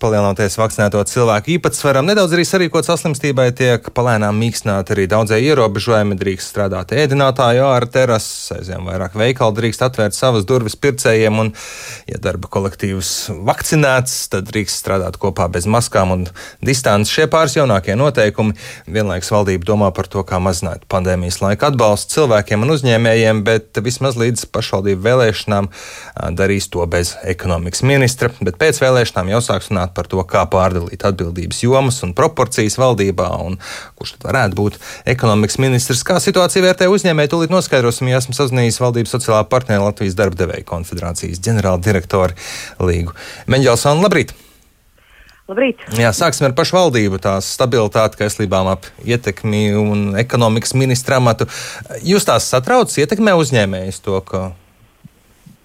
palielinoties vakcinēto cilvēku īpatsvaram, nedaudz arī sarīkot saslimstībai, tiek palēnām mīkstināti arī daudzie ierobežojumi. Drīkst strādāt ēdinātāju ārā terases, aizvien vairāk veikalu drīkst atvērt savas durvis pircējiem, un, ja darba kolektīvs vakcinēts, tad drīkst strādāt kopā bez maskām un distances. Šie pāris jaunākie noteikumi vienlaikus valdība domā par to, kā mazināt pandēmijas laika atbalstu cilvēkiem un uzņēmējiem, bet vismaz līdz pašvaldību vēlēšanām darīs to bez ekonomikas ministra, bet pēc vēlēšanām jau sāks runāt par to, kā pārdalīt atbildības jomas un proporcijas valdībā, un kurš tad varētu būt ekonomikas ministrs. Kā situācija vērtē uzņēmēji, tūlīt noskaidrosim, ja esmu sazinājies valdības sociālā partnera Latvijas darba devēja konfederācijas ģenerāla direktori Līgu Meņģelsonu. Labrīt! Labrīt. Jā, sāksim ar pašvaldību, tās stabilitāti, kaislībām ap ietekmi un ekonomikas ministra amatu. Jūs tās satrauc, ietekmē uzņēmējus to, ka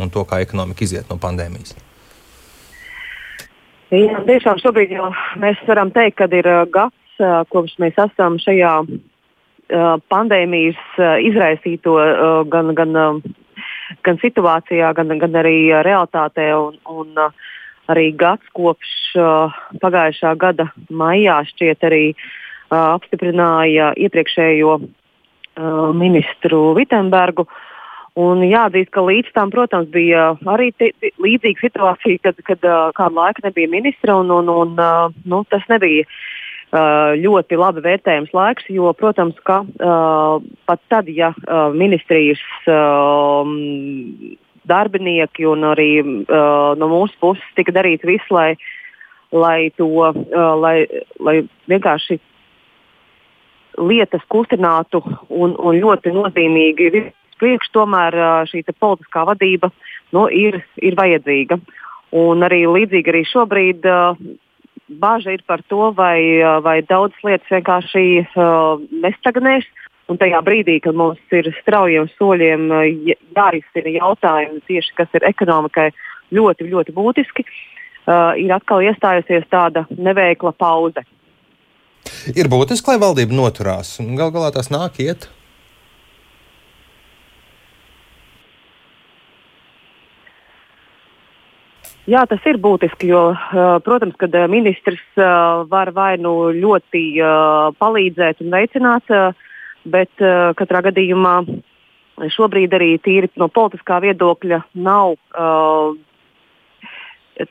un to, kā ekonomika iziet no pandēmijas? Jā, tiešām šobrīd mēs varam teikt, ka ir uh, gads, uh, kopš mēs esam šajā uh, pandēmijas izraisīto gan, gan, uh, gan situācijā, gan, gan arī realitātē. Un, un, arī gads kopš pagājušā gada maijā šķiet arī apstiprināja iepriekšējo ministru Vitsenbergu. Uh, Un jāatzīst, ka līdz tam, protams, bija arī līdzīga situācija, kad, kad kādu laiku nebija ministra, un, un, un nu, tas nebija ļoti labi vērtējams laiks, jo, protams, ka pat tad, ja ministrijas darbinieki un arī no mūsu puses tika darīts viss, lai, lai to, lai, lai vienkārši lietas kustinātu un, un ļoti nozīmīgi priekšu, tomēr šī politiskā vadība nu, ir, ir vajadzīga. Un arī līdzīgi arī šobrīd bāža ir par to, vai, vai daudzas lietas vienkārši nestagnēs. Un tajā brīdī, kad mums ir straujiem soļiem jārisina jautājumi tieši, kas ir ekonomikai ļoti, ļoti būtiski, ir atkal iestājusies tāda neveikla pauze. Ir būtiski, lai valdība noturās. Galu galā tas nāk iet. Jā, tas ir būtiski, jo, protams, kad ministrs var vai nu ļoti palīdzēt un veicināt, bet katrā gadījumā šobrīd arī tīri no politiskā viedokļa nav,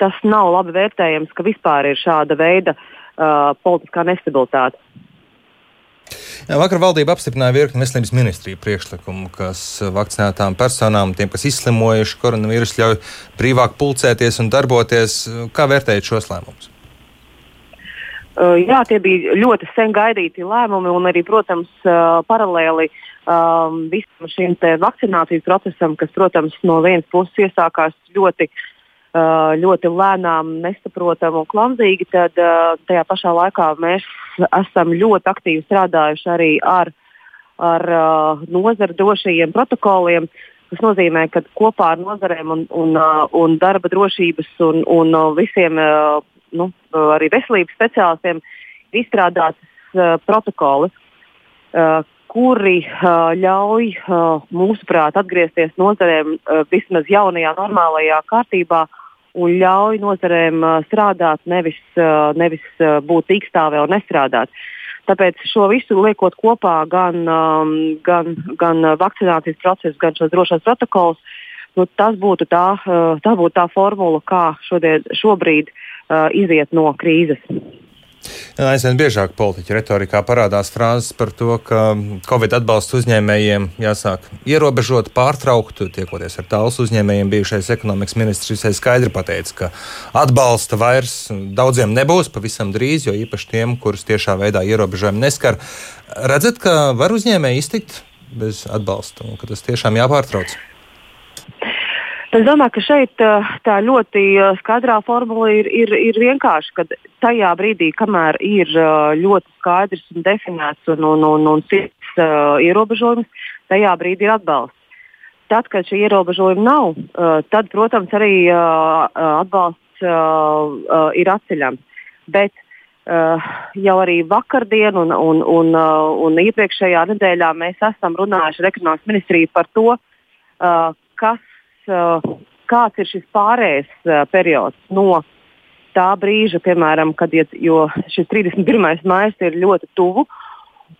tas nav labi vērtējams, ka vispār ir šāda veida politiskā nestabilitāte. Vakar valdība apstiprināja virkni veselības ministriju priekšlikumu, kas vakcinētām personām, tiem, kas izslimojuši koronavīrusu, ļauj brīvāk pulcēties un darboties. Kā vērtējat šos lēmumus? Jā, tie bija ļoti sen gaidīti lēmumi, un arī, protams, paralēli um, visam šim vakcinācijas procesam, kas, protams, no vienas puses iesākās ļoti uh, ļoti lēnām, nesaprotam un klamzīgi, tad tajā pašā laikā mēs esam ļoti aktīvi strādājuši arī ar, ar nozaru drošajiem protokoliem. Tas nozīmē, ka kopā ar nozarēm un, un, un darba drošības un, un visiem nu, arī veselības speciālistiem ir izstrādātas protokoli, kuri uh, ļauj, uh, mūsuprāt, atgriezties nozarēm uh, vismaz jaunajā, normālajā kārtībā un ļauj nozarēm uh, strādāt, nevis, uh, nevis uh, būt īkstāvē un nestrādāt. Tāpēc šo visu liekot kopā, gan, um, gan, gan vakcinācijas procesu, gan šos drošos protokolus, nu, tas būtu tā, tā, būtu tā formula, kā šodien, šobrīd iziet no krīzes. Aizvien biežāk politiķu retorikā parādās frāzes par to, ka Covid atbalsta uzņēmējiem jāsāk ierobežot, pārtraukt. Tiekoties ar tālus uzņēmējiem, bijušais ekonomikas ministrs visai skaidri pateica, ka atbalsta vairs daudziem nebūs pavisam drīz, jo īpaši tiem, kurus tiešā veidā ierobežojumi neskar. Redzat, ka var uzņēmēji iztikt bez atbalsta un ka tas tiešām jāpārtrauc? Es domāju, ka šeit tā ļoti skaidrā formula ir, ir, ir vienkārši, ka tajā brīdī, kamēr ir ļoti skaidrs un definēts un, un, un, un cits uh, ierobežojums, tajā brīdī ir atbalsts. Tad, kad šī ierobežojuma nav, uh, tad, protams, arī uh, atbalsts uh, uh, ir atceļams. Bet uh, jau arī vakardien un, un, un, uh, un iepriekšējā nedēļā mēs esam runājuši ar ekonomikas ministriju par to, uh, kas kāds ir šis pārējais uh, periods no tā brīža, piemēram, kad iet, šis 31. maija ir ļoti tuvu.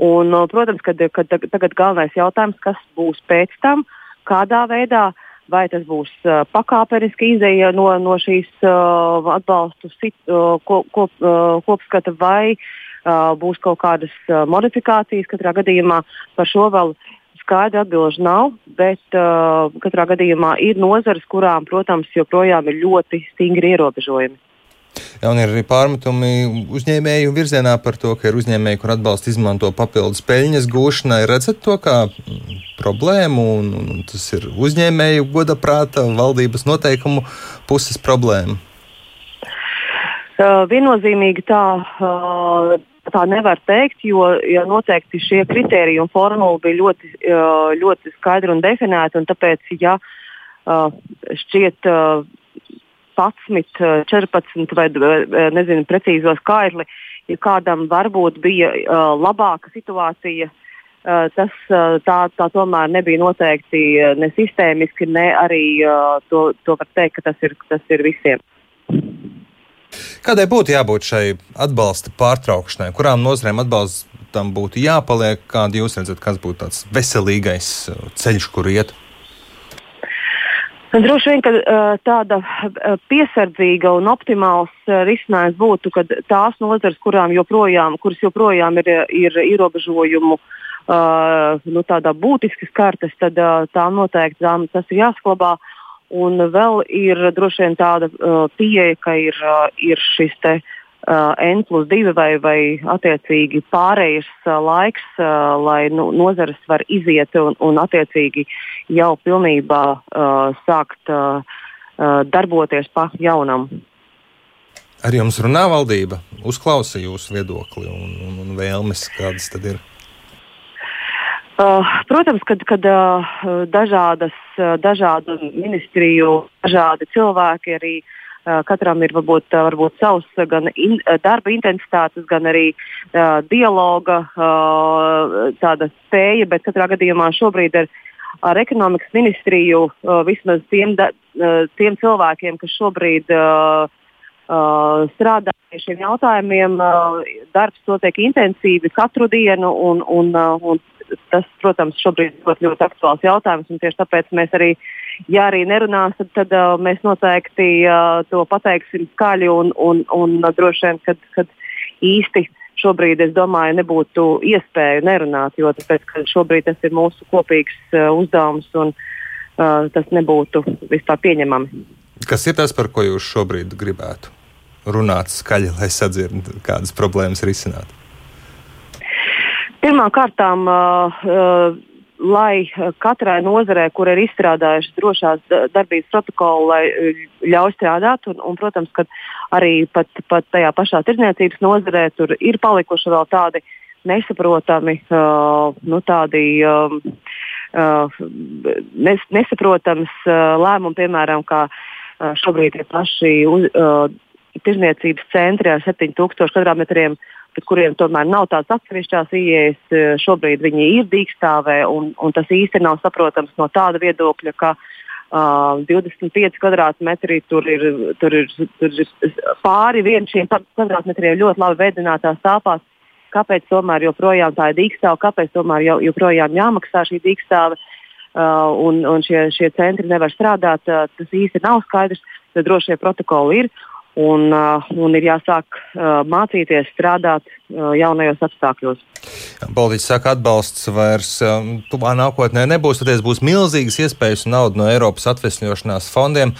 Un, protams, kad, kad tagad galvenais jautājums, kas būs pēc tam, kādā veidā, vai tas būs uh, pakāpeniski izēja no, no šīs uh, atbalstu sit, uh, kop, kop, uh, kopskata, vai uh, būs kaut kādas uh, modifikācijas. Katrā gadījumā par šo vēl skaidru atbilžu nav, bet uh, katrā gadījumā ir nozares, kurām, protams, joprojām ir ļoti stingri ierobežojumi. Jā, un ir arī pārmetumi uzņēmēju virzienā par to, ka ir uzņēmēji, kur atbalstu izmanto papildus peļņas gūšanai. Redzat to kā mm, problēmu, un, un tas ir uzņēmēju godaprāta valdības noteikumu puses problēma. Uh, viennozīmīgi tā. Uh, tā nevar teikt, jo ja noteikti šie kriteriji un formula bija ļoti, ļoti skaidri un definēti. Un tāpēc, ja šķiet 11, 14 vai nezinu precīzo skaitli, ja kādam varbūt bija uh, labāka situācija, uh, tas uh, tā, tā tomēr nebija noteikti ne sistēmiski, ne arī uh, to, to var teikt, ka tas ir, tas ir visiem. Kādai būtu jābūt šai atbalsta pārtraukšanai? Kurām nozarēm atbalstam būtu jāpaliek? Kādu jūs redzat, kas būtu tāds veselīgais ceļš, kur iet? Droši vien, ka tāda piesardzīga un optimāls risinājums būtu, ka tās nozares, joprojām, kuras joprojām ir, ir ierobežojumu nu, tādā būtiskas kartes, tad tām noteikti tām tas ir jāsklabā. Un vēl ir droši vien tāda pieeja, ka ir, ir šis te, uh, uh, N plus 2 vai, vai attiecīgi pārējais uh, laiks, uh, lai nu, nozares var iziet un, un attiecīgi jau pilnībā uh, sākt uh, uh, darboties pa jaunam. Ar jums runā valdība, uzklausa jūsu viedokli un, un, un vēlmes, kādas tad ir? Uh, protams, kad, kad uh, dažādas, uh, dažādu ministriju, dažādi cilvēki arī Eh, katram ir varbūt, eh, varbūt savs eh, gan in, darba intensitātes, gan arī uh, dialoga uh, spēja, bet katrā gadījumā šobrīd ar, ar ekonomikas ministriju uh, vismaz tiem, da, uh, tiem cilvēkiem, kas šobrīd uh, uh, strādā pie šiem jautājumiem, uh, darbs notiek intensīvi katru dienu un, un, uh, un tas, protams, šobrīd ir ļoti, ļoti aktuāls jautājums. Tieši tāpēc mēs arī, ja arī nerunās, tad, tad uh, mēs noteikti uh, to pateiksim skaļi un, un, un uh, droši vien, kad, kad īsti šobrīd, es domāju, nebūtu iespēju nerunāt, jo tāpēc, šobrīd tas ir mūsu kopīgs uh, uzdevums un uh, tas nebūtu vispār pieņemami. Kas ir tas, par ko jūs šobrīd gribētu runāt skaļi, lai sadzirdētu, kādas problēmas risināt? Pirmkārt, uh, uh, lai katrai nozarē, kur ir izstrādājuši drošās darbības protokolu, lai uh, ļauj strādāt, un, un protams, ka arī pat, pat tajā pašā tirdzniecības nozarē tur ir palikuši vēl tādi nesaprotami, uh, nu, tādi, um, uh, nes, nesaprotams uh, lēmumi, piemēram, kā uh, šobrīd ir paši uz, uh, tirdzniecības centri ar 7000 kvadrātmetriem pret kuriem tomēr nav tādas atsevišķās ieejas. E, šobrīd viņi ir dīkstāvē, un, un tas īsti nav saprotams no tāda viedokļa, ka uh, 25 kvadrātmetri tur ir, tur ir, tur ir pāri vienam šiem kvadrātmetriem ļoti labi veidinātās telpās. Kāpēc tomēr joprojām tā ir dīkstāve, kāpēc tomēr jau, joprojām jāmaksā šī dīkstāve uh, un, un šie, šie centri nevar strādāt, uh, tas īsti nav skaidrs. Tad droši vien protokoli ir. Un, uh, un ir jāsāk uh, mācīties strādāt uh, jaunajos apstākļos. Politiķis saka, atbalsts vairs um, tuvā nākotnē nebūs, tad būs milzīgas iespējas un nauda no Eiropas atvesļošanās fondiem.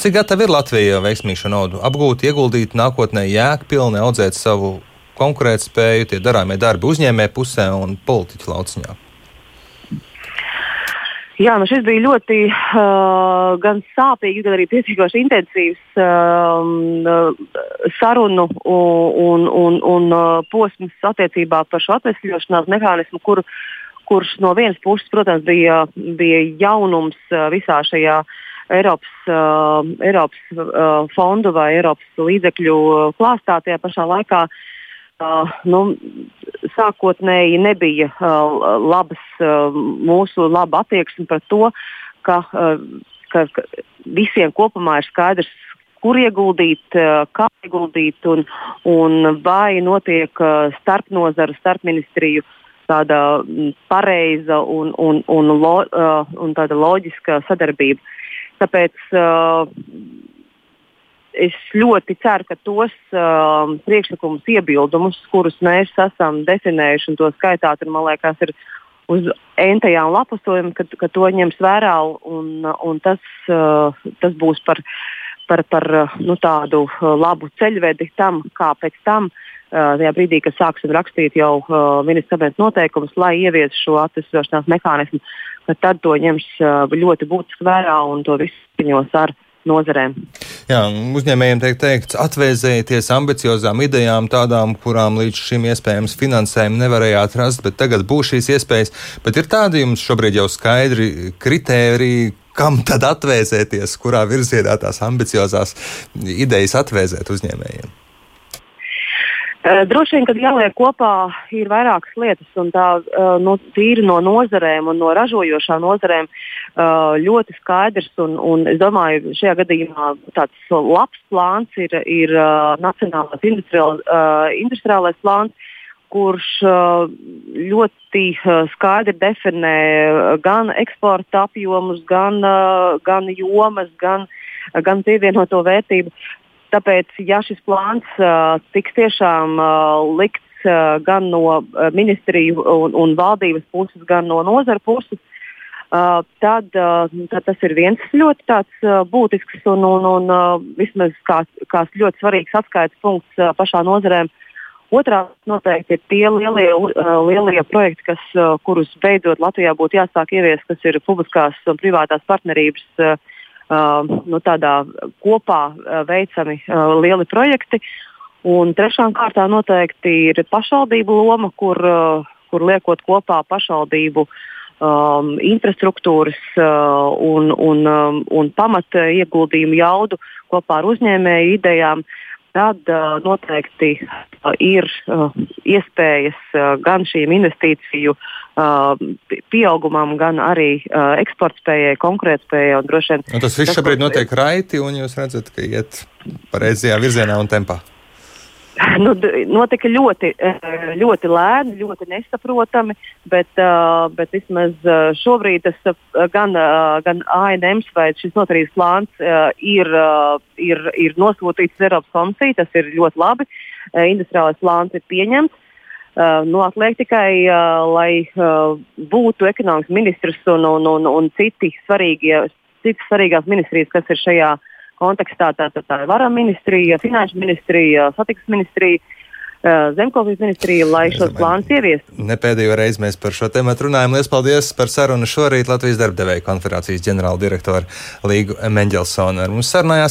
Cik gatava ir Latvija veiksmīgi šo naudu apgūt, ieguldīt nākotnē, jēgpilni audzēt savu konkurētspēju, tie darāmie darbi uzņēmē pusē un politiķu lauciņā? Jā, nu šis bija ļoti uh, gan sāpīgs, gan arī pietiekoši intensīvs uh, sarunu un, un, un uh, posms attiecībā par šo atvesļošanās mehānismu, kur, kurš no vienas puses, protams, bija, bija jaunums uh, visā šajā Eiropas, uh, Eiropas uh, fondu vai Eiropas līdzekļu klāstā. Tajā pašā laikā uh, Uh, nu, sākotnēji nebija uh, labas, uh, mūsu laba attieksme par to, ka, uh, ka, ka visiem kopumā ir skaidrs, kur ieguldīt, kā ieguldīt un, un vai notiek starp nozaru, starp ministriju tāda pareiza un, un, un, lo, un tāda loģiska sadarbība. Tāpēc uh, es ļoti ceru, ka tos uh, priekšlikumus, iebildumus, kurus mēs esam definējuši un to skaitāt, ir, man liekas, ir uz entajām lapusojumiem, ka, ka to ņems vērā un, un tas, uh, tas būs par, par, par nu, tādu labu ceļvedi tam, kā pēc tam. Uh, tajā brīdī, kad sāksim rakstīt jau uh, ministra kabineta noteikumus, lai ieviestu šo atvesļošanās mehānismu, tad to ņems uh, ļoti būtiski vērā un to visu ziņos ar nozarēm. Jā, uzņēmējiem tiek teikts, atvēzējieties ambiciozām idejām, tādām, kurām līdz šim iespējams finansējumu nevarējāt rast, bet tagad būs šīs iespējas. Bet ir tādi jums šobrīd jau skaidri kritēriji, kam tad atvēzēties, kurā virzienā tās ambiciozās idejas atvēzēt uzņēmējiem? Uh, droši vien, kad jāliek kopā, ir vairākas lietas, un tā uh, no, tīri no nozarēm un no ražojošām nozarēm uh, ļoti skaidrs. Un, un es domāju, šajā gadījumā tāds labs plāns ir, ir Nacionālais industriāl, industriālais plāns, kurš ļoti skaidri definē gan eksporta apjomus, gan, gan jomas, gan, gan pievienoto vērtību. Tāpēc, ja šis plāns uh, tiks tiešām uh, likts gan no ministriju un, un valdības puses, gan no nozara puses, uh, tad, uh, tad tas ir viens ļoti tāds, uh, būtisks un, un, un vismaz kā, kā ļoti svarīgs atskaites punkts pašā nozarē. Otrā noteikti ir tie lielie, lielie projekti, kas, kurus beidzot Latvijā būtu jāsāk ieviest, kas ir publiskās un privātās partnerības. Uh, Uh, nu, tādā kopā uh, veicami uh, lieli projekti. Un trešām kārtā noteikti ir pašvaldību loma, kur, kur liekot kopā pašvaldību um, infrastruktūras uh, un, un, um, un pamata ieguldījumu jaudu kopā ar uzņēmēju idejām, tad uh, noteikti uh, ir uh, iespējas uh, gan šīm investīciju uh, pieaugumam, gan arī uh, eksportspējai, konkurētspējai. Tas viss šobrīd notiek raiti, un jūs redzat, ka iet pareizajā virzienā un tempā. Nu, notika ļoti, eh, ļoti lēni, ļoti nesaprotami, bet, uh, bet vismaz uh, šobrīd tas gan, gan ANM vai šis notarības plāns ir, ir, ir nosūtīts Eiropas komisiju. Tas ir ļoti labi. Industriālais plāns ir pieņemts. Nu, atliek tikai, lai būtu ekonomikas ministrs un, un, un, un citi svarīgie, citas svarīgās ministrijas, kas ir šajā uh, kontekstā tātad tā ir vara ministrija, finanšu ministrija, satiksmes ministrija. Zemkopības ministrija, lai šos plānus ieviestu. Ne pēdējo reizi mēs par šo tēmu runājam. Lielas paldies par sarunu šorīt Latvijas darbdevēja konferācijas ģenerāla direktora Līgu Mendelsonu. Ar mums sarunājās